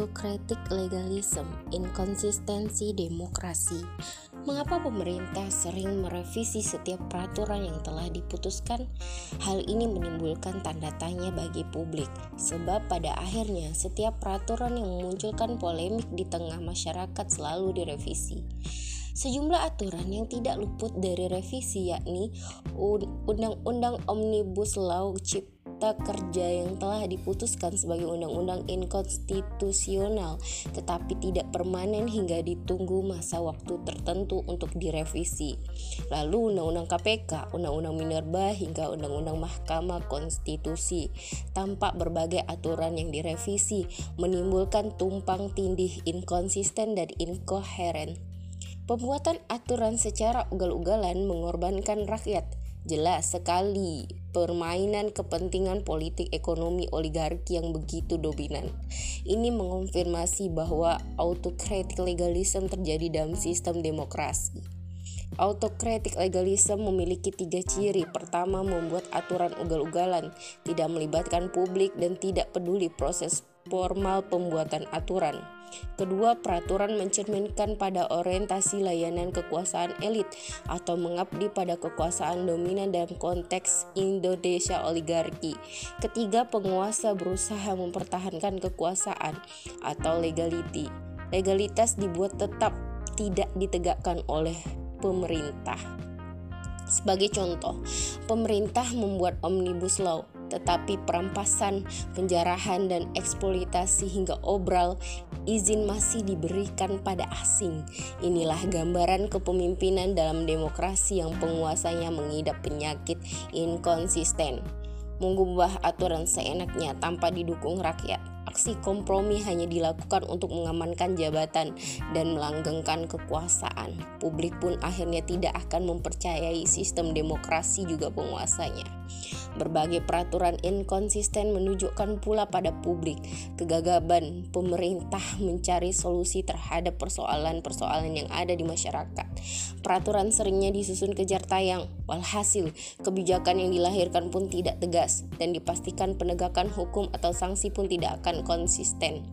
autocratic legalism, inkonsistensi demokrasi. Mengapa pemerintah sering merevisi setiap peraturan yang telah diputuskan? Hal ini menimbulkan tanda tanya bagi publik, sebab pada akhirnya setiap peraturan yang memunculkan polemik di tengah masyarakat selalu direvisi. Sejumlah aturan yang tidak luput dari revisi yakni Undang-Undang Omnibus Law Cipta Cipta Kerja yang telah diputuskan sebagai undang-undang inkonstitusional tetapi tidak permanen hingga ditunggu masa waktu tertentu untuk direvisi. Lalu Undang-Undang KPK, Undang-Undang Minerba hingga Undang-Undang Mahkamah Konstitusi tampak berbagai aturan yang direvisi menimbulkan tumpang tindih inkonsisten dan inkoheren. Pembuatan aturan secara ugal-ugalan mengorbankan rakyat. Jelas sekali permainan kepentingan politik ekonomi oligarki yang begitu dominan. Ini mengonfirmasi bahwa autocratic legalism terjadi dalam sistem demokrasi. Autocratic legalism memiliki tiga ciri. Pertama, membuat aturan ugal-ugalan, tidak melibatkan publik dan tidak peduli proses formal pembuatan aturan. Kedua, peraturan mencerminkan pada orientasi layanan kekuasaan elit atau mengabdi pada kekuasaan dominan dalam konteks Indonesia oligarki. Ketiga, penguasa berusaha mempertahankan kekuasaan atau legality. Legalitas dibuat tetap tidak ditegakkan oleh pemerintah. Sebagai contoh, pemerintah membuat omnibus law tetapi perampasan, penjarahan, dan eksploitasi hingga obral izin masih diberikan pada asing. Inilah gambaran kepemimpinan dalam demokrasi yang penguasanya mengidap penyakit inkonsisten, mengubah aturan seenaknya tanpa didukung rakyat aksi kompromi hanya dilakukan untuk mengamankan jabatan dan melanggengkan kekuasaan. Publik pun akhirnya tidak akan mempercayai sistem demokrasi juga penguasanya. Berbagai peraturan inkonsisten menunjukkan pula pada publik kegagaban pemerintah mencari solusi terhadap persoalan-persoalan yang ada di masyarakat. Peraturan seringnya disusun kejar tayang, walhasil kebijakan yang dilahirkan pun tidak tegas dan dipastikan penegakan hukum atau sanksi pun tidak akan konsisten.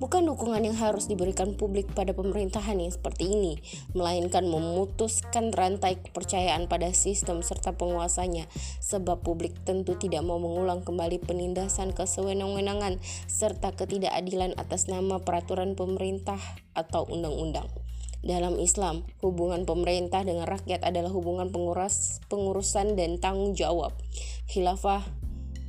Bukan dukungan yang harus diberikan publik pada pemerintahan yang seperti ini, melainkan memutuskan rantai kepercayaan pada sistem serta penguasanya, sebab publik tentu tidak mau mengulang kembali penindasan kesewenang-wenangan serta ketidakadilan atas nama peraturan pemerintah atau undang-undang. Dalam Islam, hubungan pemerintah dengan rakyat adalah hubungan pengurus, pengurusan dan tanggung jawab. Khilafah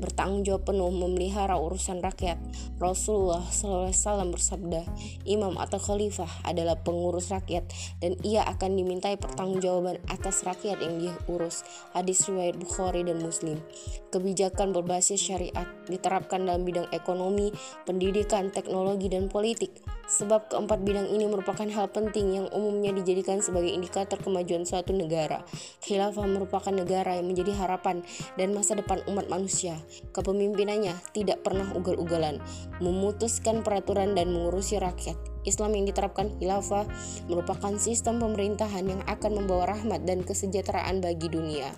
bertanggung jawab penuh memelihara urusan rakyat. Rasulullah SAW bersabda, imam atau khalifah adalah pengurus rakyat dan ia akan dimintai pertanggungjawaban atas rakyat yang dia urus. Hadis riwayat Bukhari dan Muslim. Kebijakan berbasis syariat diterapkan dalam bidang ekonomi, pendidikan, teknologi, dan politik sebab keempat bidang ini merupakan hal penting yang umumnya dijadikan sebagai indikator kemajuan suatu negara. Khilafah merupakan negara yang menjadi harapan dan masa depan umat manusia. Kepemimpinannya tidak pernah ugal-ugalan, memutuskan peraturan dan mengurusi rakyat. Islam yang diterapkan khilafah merupakan sistem pemerintahan yang akan membawa rahmat dan kesejahteraan bagi dunia.